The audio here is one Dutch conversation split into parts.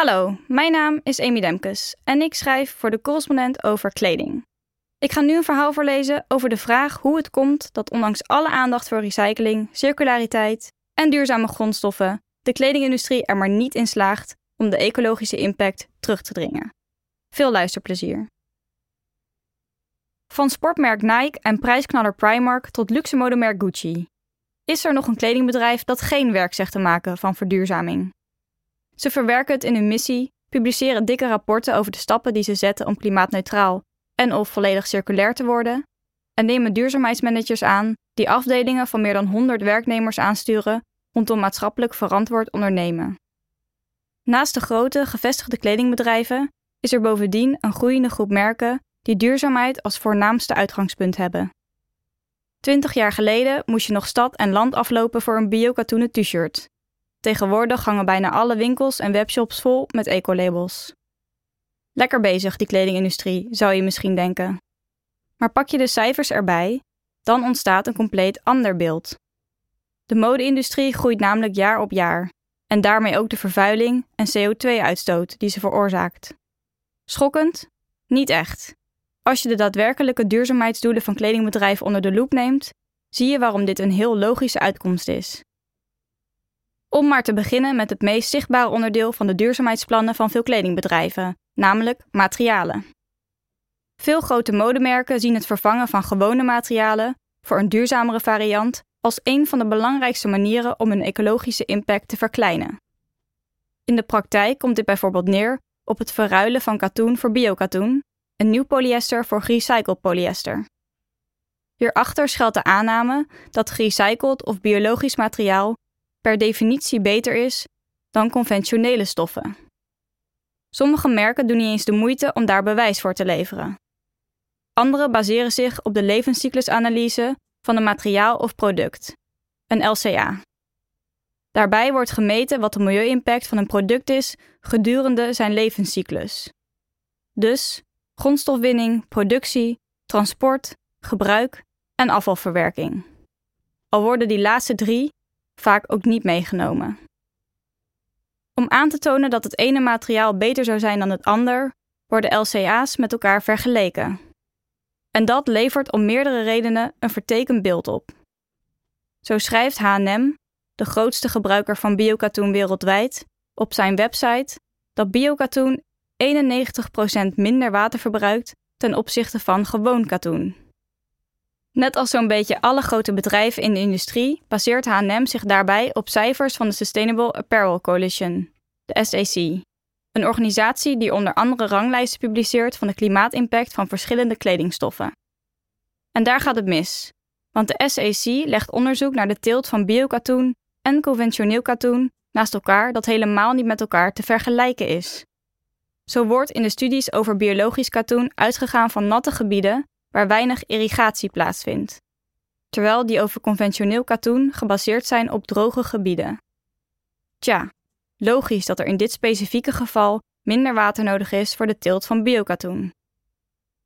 Hallo, mijn naam is Amy Demkes en ik schrijf voor de correspondent over kleding. Ik ga nu een verhaal voorlezen over de vraag hoe het komt dat ondanks alle aandacht voor recycling, circulariteit en duurzame grondstoffen, de kledingindustrie er maar niet in slaagt om de ecologische impact terug te dringen. Veel luisterplezier. Van sportmerk Nike en prijsknaller Primark tot luxe modemerk Gucci. Is er nog een kledingbedrijf dat geen werk zegt te maken van verduurzaming? Ze verwerken het in hun missie, publiceren dikke rapporten over de stappen die ze zetten om klimaatneutraal en of volledig circulair te worden, en nemen duurzaamheidsmanagers aan die afdelingen van meer dan 100 werknemers aansturen rondom maatschappelijk verantwoord ondernemen. Naast de grote gevestigde kledingbedrijven is er bovendien een groeiende groep merken die duurzaamheid als voornaamste uitgangspunt hebben. Twintig jaar geleden moest je nog stad en land aflopen voor een biokatoenen t-shirt. Tegenwoordig hangen bijna alle winkels en webshops vol met ecolabels. Lekker bezig, die kledingindustrie, zou je misschien denken. Maar pak je de cijfers erbij, dan ontstaat een compleet ander beeld. De mode-industrie groeit namelijk jaar op jaar, en daarmee ook de vervuiling en CO2-uitstoot die ze veroorzaakt. Schokkend? Niet echt. Als je de daadwerkelijke duurzaamheidsdoelen van kledingbedrijven onder de loep neemt, zie je waarom dit een heel logische uitkomst is. Om maar te beginnen met het meest zichtbare onderdeel van de duurzaamheidsplannen van veel kledingbedrijven, namelijk materialen. Veel grote modemerken zien het vervangen van gewone materialen voor een duurzamere variant als een van de belangrijkste manieren om hun ecologische impact te verkleinen. In de praktijk komt dit bijvoorbeeld neer op het verruilen van katoen voor biokatoen, een nieuw polyester voor gerecycled polyester. Hierachter schuilt de aanname dat gerecycled of biologisch materiaal per definitie beter is dan conventionele stoffen. Sommige merken doen niet eens de moeite om daar bewijs voor te leveren. Andere baseren zich op de levenscyclusanalyse van een materiaal of product, een LCA. Daarbij wordt gemeten wat de milieu-impact van een product is gedurende zijn levenscyclus. Dus grondstofwinning, productie, transport, gebruik en afvalverwerking. Al worden die laatste drie vaak ook niet meegenomen. Om aan te tonen dat het ene materiaal beter zou zijn dan het ander, worden LCA's met elkaar vergeleken. En dat levert om meerdere redenen een vertekend beeld op. Zo schrijft H&M, de grootste gebruiker van biokatoen wereldwijd, op zijn website dat biokatoen 91% minder water verbruikt ten opzichte van gewoon katoen. Net als zo'n beetje alle grote bedrijven in de industrie baseert H&M zich daarbij op cijfers van de Sustainable Apparel Coalition, de SAC, een organisatie die onder andere ranglijsten publiceert van de klimaatimpact van verschillende kledingstoffen. En daar gaat het mis, want de SAC legt onderzoek naar de teelt van biokatoen en conventioneel katoen naast elkaar dat helemaal niet met elkaar te vergelijken is. Zo wordt in de studies over biologisch katoen uitgegaan van natte gebieden waar weinig irrigatie plaatsvindt, terwijl die over conventioneel katoen gebaseerd zijn op droge gebieden. Tja, logisch dat er in dit specifieke geval minder water nodig is voor de teelt van biokatoen.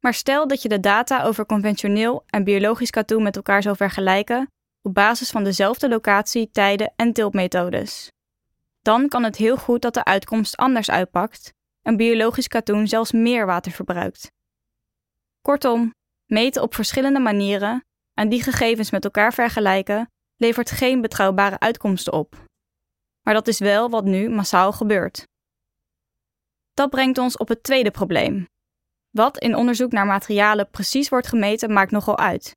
Maar stel dat je de data over conventioneel en biologisch katoen met elkaar zou vergelijken op basis van dezelfde locatie, tijden en teeltmethodes. Dan kan het heel goed dat de uitkomst anders uitpakt en biologisch katoen zelfs meer water verbruikt. Kortom, meten op verschillende manieren en die gegevens met elkaar vergelijken levert geen betrouwbare uitkomsten op. Maar dat is wel wat nu massaal gebeurt. Dat brengt ons op het tweede probleem. Wat in onderzoek naar materialen precies wordt gemeten, maakt nogal uit.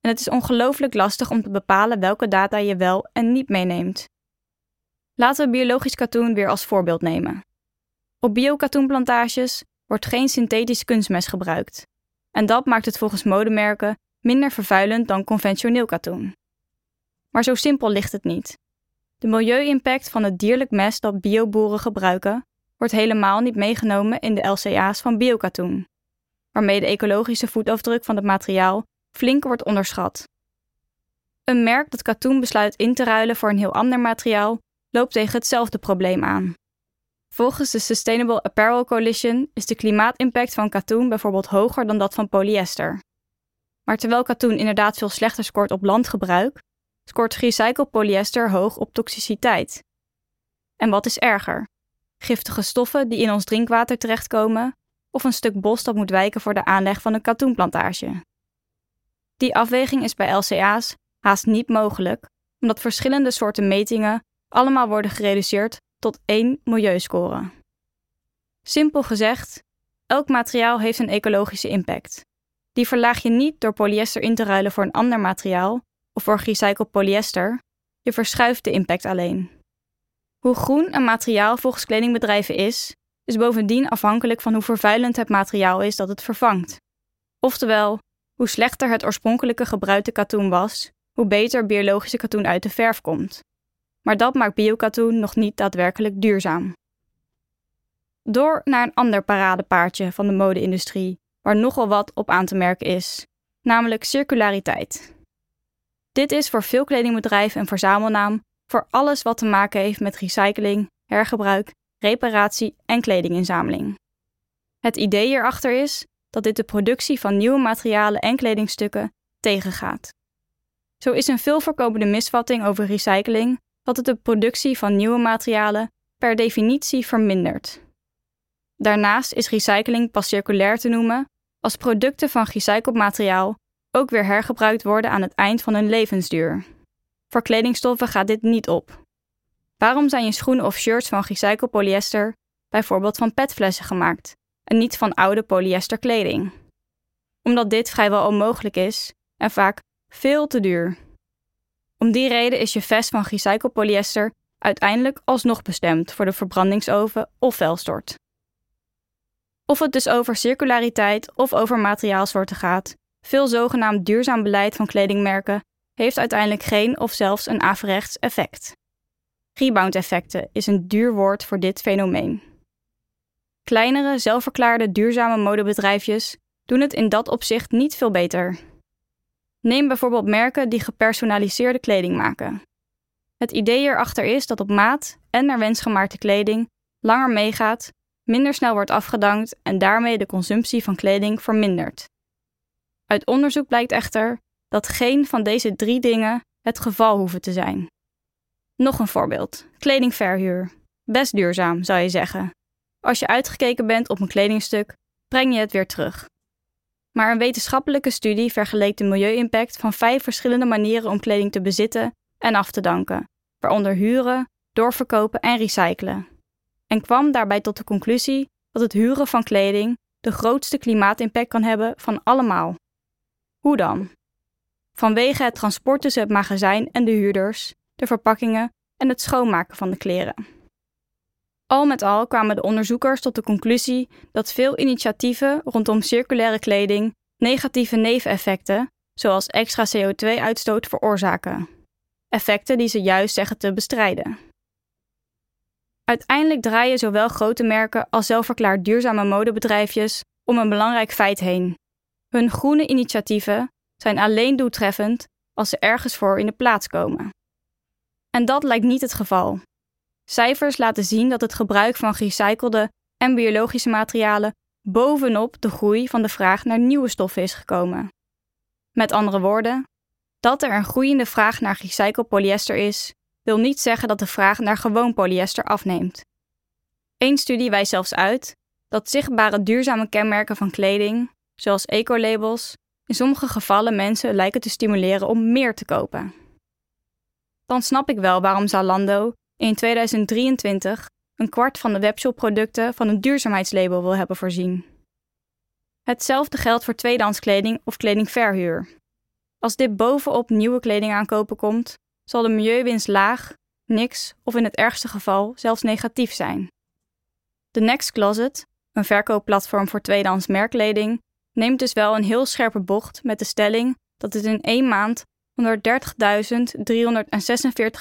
En het is ongelooflijk lastig om te bepalen welke data je wel en niet meeneemt. Laten we biologisch katoen weer als voorbeeld nemen. Op biokatoenplantages wordt geen synthetisch kunstmest gebruikt. En dat maakt het volgens modemerken minder vervuilend dan conventioneel katoen. Maar zo simpel ligt het niet. De milieu-impact van het dierlijk mest dat bioboeren gebruiken, wordt helemaal niet meegenomen in de LCA's van biokatoen, waarmee de ecologische voetafdruk van het materiaal flink wordt onderschat. Een merk dat katoen besluit in te ruilen voor een heel ander materiaal, loopt tegen hetzelfde probleem aan. Volgens de Sustainable Apparel Coalition is de klimaatimpact van katoen bijvoorbeeld hoger dan dat van polyester. Maar terwijl katoen inderdaad veel slechter scoort op landgebruik, scoort gerecycled polyester hoog op toxiciteit. En wat is erger? giftige stoffen die in ons drinkwater terechtkomen of een stuk bos dat moet wijken voor de aanleg van een katoenplantage. Die afweging is bij LCA's haast niet mogelijk, omdat verschillende soorten metingen allemaal worden gereduceerd tot één milieuscore. Simpel gezegd, elk materiaal heeft een ecologische impact. Die verlaag je niet door polyester in te ruilen voor een ander materiaal of voor gerecycled polyester, je verschuift de impact alleen. Hoe groen een materiaal volgens kledingbedrijven is, is bovendien afhankelijk van hoe vervuilend het materiaal is dat het vervangt. Oftewel, hoe slechter het oorspronkelijke gebruikte katoen was, hoe beter biologische katoen uit de verf komt. Maar dat maakt biokatoen nog niet daadwerkelijk duurzaam. Door naar een ander paradepaardje van de mode-industrie, waar nogal wat op aan te merken is, namelijk circulariteit. Dit is voor veel kledingbedrijven een verzamelnaam voor alles wat te maken heeft met recycling, hergebruik, reparatie en kledinginzameling. Het idee hierachter is dat dit de productie van nieuwe materialen en kledingstukken tegengaat. Zo is een veel voorkomende misvatting over recycling dat het de productie van nieuwe materialen per definitie vermindert. Daarnaast is recycling pas circulair te noemen als producten van gerecycled materiaal ook weer hergebruikt worden aan het eind van hun levensduur. Voor kledingstoffen gaat dit niet op. Waarom zijn je schoenen of shirts van gerecycled polyester bijvoorbeeld van petflessen gemaakt en niet van oude polyester kleding? Omdat dit vrijwel onmogelijk is en vaak veel te duur. Om die reden is je vest van gerecycled polyester uiteindelijk alsnog bestemd voor de verbrandingsoven of vuilstort. Of het dus over circulariteit of over materiaalsoorten gaat, veel zogenaamd duurzaam beleid van kledingmerken heeft uiteindelijk geen of zelfs een averechts effect. Rebound-effecten is een duur woord voor dit fenomeen. Kleinere, zelfverklaarde duurzame modebedrijfjes doen het in dat opzicht niet veel beter. Neem bijvoorbeeld merken die gepersonaliseerde kleding maken. Het idee hierachter is dat op maat en naar wens gemaakte kleding langer meegaat, minder snel wordt afgedankt en daarmee de consumptie van kleding vermindert. Uit onderzoek blijkt echter dat geen van deze drie dingen het geval hoeven te zijn. Nog een voorbeeld: kledingverhuur. Best duurzaam, zou je zeggen. Als je uitgekeken bent op een kledingstuk, breng je het weer terug. Maar een wetenschappelijke studie vergeleek de milieu-impact van vijf verschillende manieren om kleding te bezitten en af te danken, waaronder huren, doorverkopen en recyclen. En kwam daarbij tot de conclusie dat het huren van kleding de grootste klimaatimpact kan hebben van allemaal. Hoe dan? Vanwege het transport tussen het magazijn en de huurders, de verpakkingen en het schoonmaken van de kleren. Al met al kwamen de onderzoekers tot de conclusie dat veel initiatieven rondom circulaire kleding negatieve neveneffecten, zoals extra CO2-uitstoot, veroorzaken. Effecten die ze juist zeggen te bestrijden. Uiteindelijk draaien zowel grote merken als zelfverklaard duurzame modebedrijfjes om een belangrijk feit heen. Hun groene initiatieven zijn alleen doeltreffend als ze ergens voor in de plaats komen. En dat lijkt niet het geval. Cijfers laten zien dat het gebruik van gerecyclede en biologische materialen bovenop de groei van de vraag naar nieuwe stoffen is gekomen. Met andere woorden, dat er een groeiende vraag naar gerecycled polyester is, wil niet zeggen dat de vraag naar gewoon polyester afneemt. Eén studie wijst zelfs uit dat zichtbare duurzame kenmerken van kleding, zoals ecolabels, in sommige gevallen mensen lijken te stimuleren om meer te kopen. Dan snap ik wel waarom Zalando in 2023 een kwart van de webshopproducten van een duurzaamheidslabel wil hebben voorzien. Hetzelfde geldt voor tweedehands kleding of kledingverhuur. Als dit bovenop nieuwe kleding aankopen komt, zal de milieuwinst laag, niks of in het ergste geval zelfs negatief zijn. The Next Closet, een verkoopplatform voor tweedehands merkkleding, neemt dus wel een heel scherpe bocht met de stelling dat het in één maand 130.346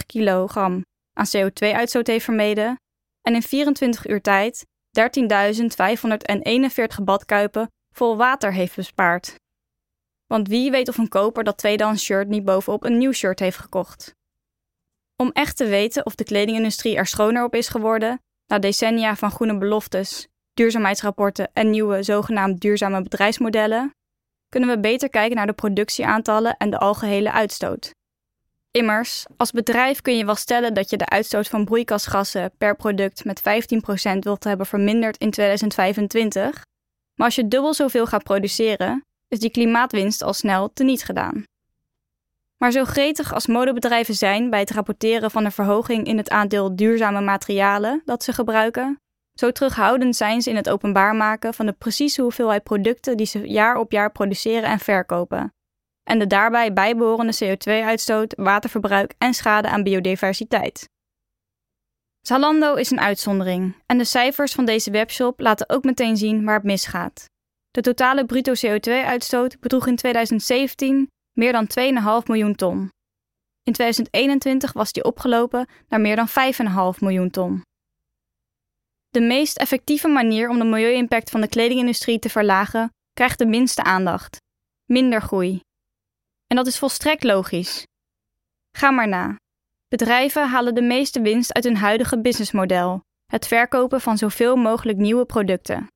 kilogram aan CO2-uitstoot heeft vermeden en in 24 uur tijd 13.541 badkuipen vol water heeft bespaard. Want wie weet of een koper dat tweedehands shirt niet bovenop een nieuw shirt heeft gekocht. Om echt te weten of de kledingindustrie er schoner op is geworden, na decennia van groene beloftes, duurzaamheidsrapporten en nieuwe zogenaamd duurzame bedrijfsmodellen, kunnen we beter kijken naar de productieaantallen en de algehele uitstoot. Immers, als bedrijf kun je wel stellen dat je de uitstoot van broeikasgassen per product met 15% wilt hebben verminderd in 2025. Maar als je dubbel zoveel gaat produceren, is die klimaatwinst al snel teniet gedaan. Maar zo gretig als modebedrijven zijn bij het rapporteren van een verhoging in het aandeel duurzame materialen dat ze gebruiken, zo terughoudend zijn ze in het openbaar maken van de precieze hoeveelheid producten die ze jaar op jaar produceren en verkopen. En de daarbij bijbehorende CO2-uitstoot, waterverbruik en schade aan biodiversiteit. Zalando is een uitzondering en de cijfers van deze webshop laten ook meteen zien waar het misgaat. De totale bruto CO2-uitstoot bedroeg in 2017 meer dan 2,5 miljoen ton. In 2021 was die opgelopen naar meer dan 5,5 miljoen ton. De meest effectieve manier om de milieu-impact van de kledingindustrie te verlagen krijgt de minste aandacht: minder groei. En dat is volstrekt logisch. Ga maar na. Bedrijven halen de meeste winst uit hun huidige businessmodel: het verkopen van zoveel mogelijk nieuwe producten.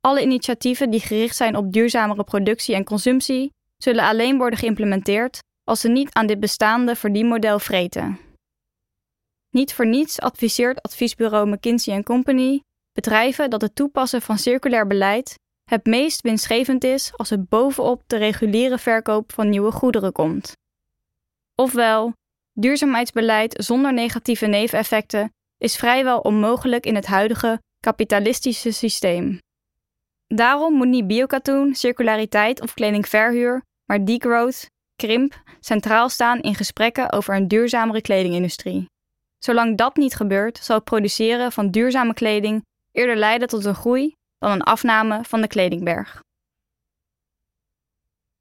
Alle initiatieven die gericht zijn op duurzamere productie en consumptie zullen alleen worden geïmplementeerd als ze niet aan dit bestaande verdienmodel vreten. Niet voor niets adviseert adviesbureau McKinsey Company bedrijven dat het toepassen van circulair beleid het meest winstgevend is als het bovenop de reguliere verkoop van nieuwe goederen komt. Ofwel, duurzaamheidsbeleid zonder negatieve neveneffecten is vrijwel onmogelijk in het huidige kapitalistische systeem. Daarom moet niet biokatoen, circulariteit of kledingverhuur, maar degrowth, krimp, centraal staan in gesprekken over een duurzamere kledingindustrie. Zolang dat niet gebeurt, zal het produceren van duurzame kleding eerder leiden tot een groei dan een afname van de kledingberg.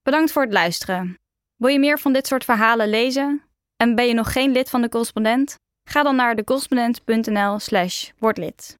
Bedankt voor het luisteren. Wil je meer van dit soort verhalen lezen? En ben je nog geen lid van de correspondent? Ga dan naar decorrespondent.nl/slash wordlid.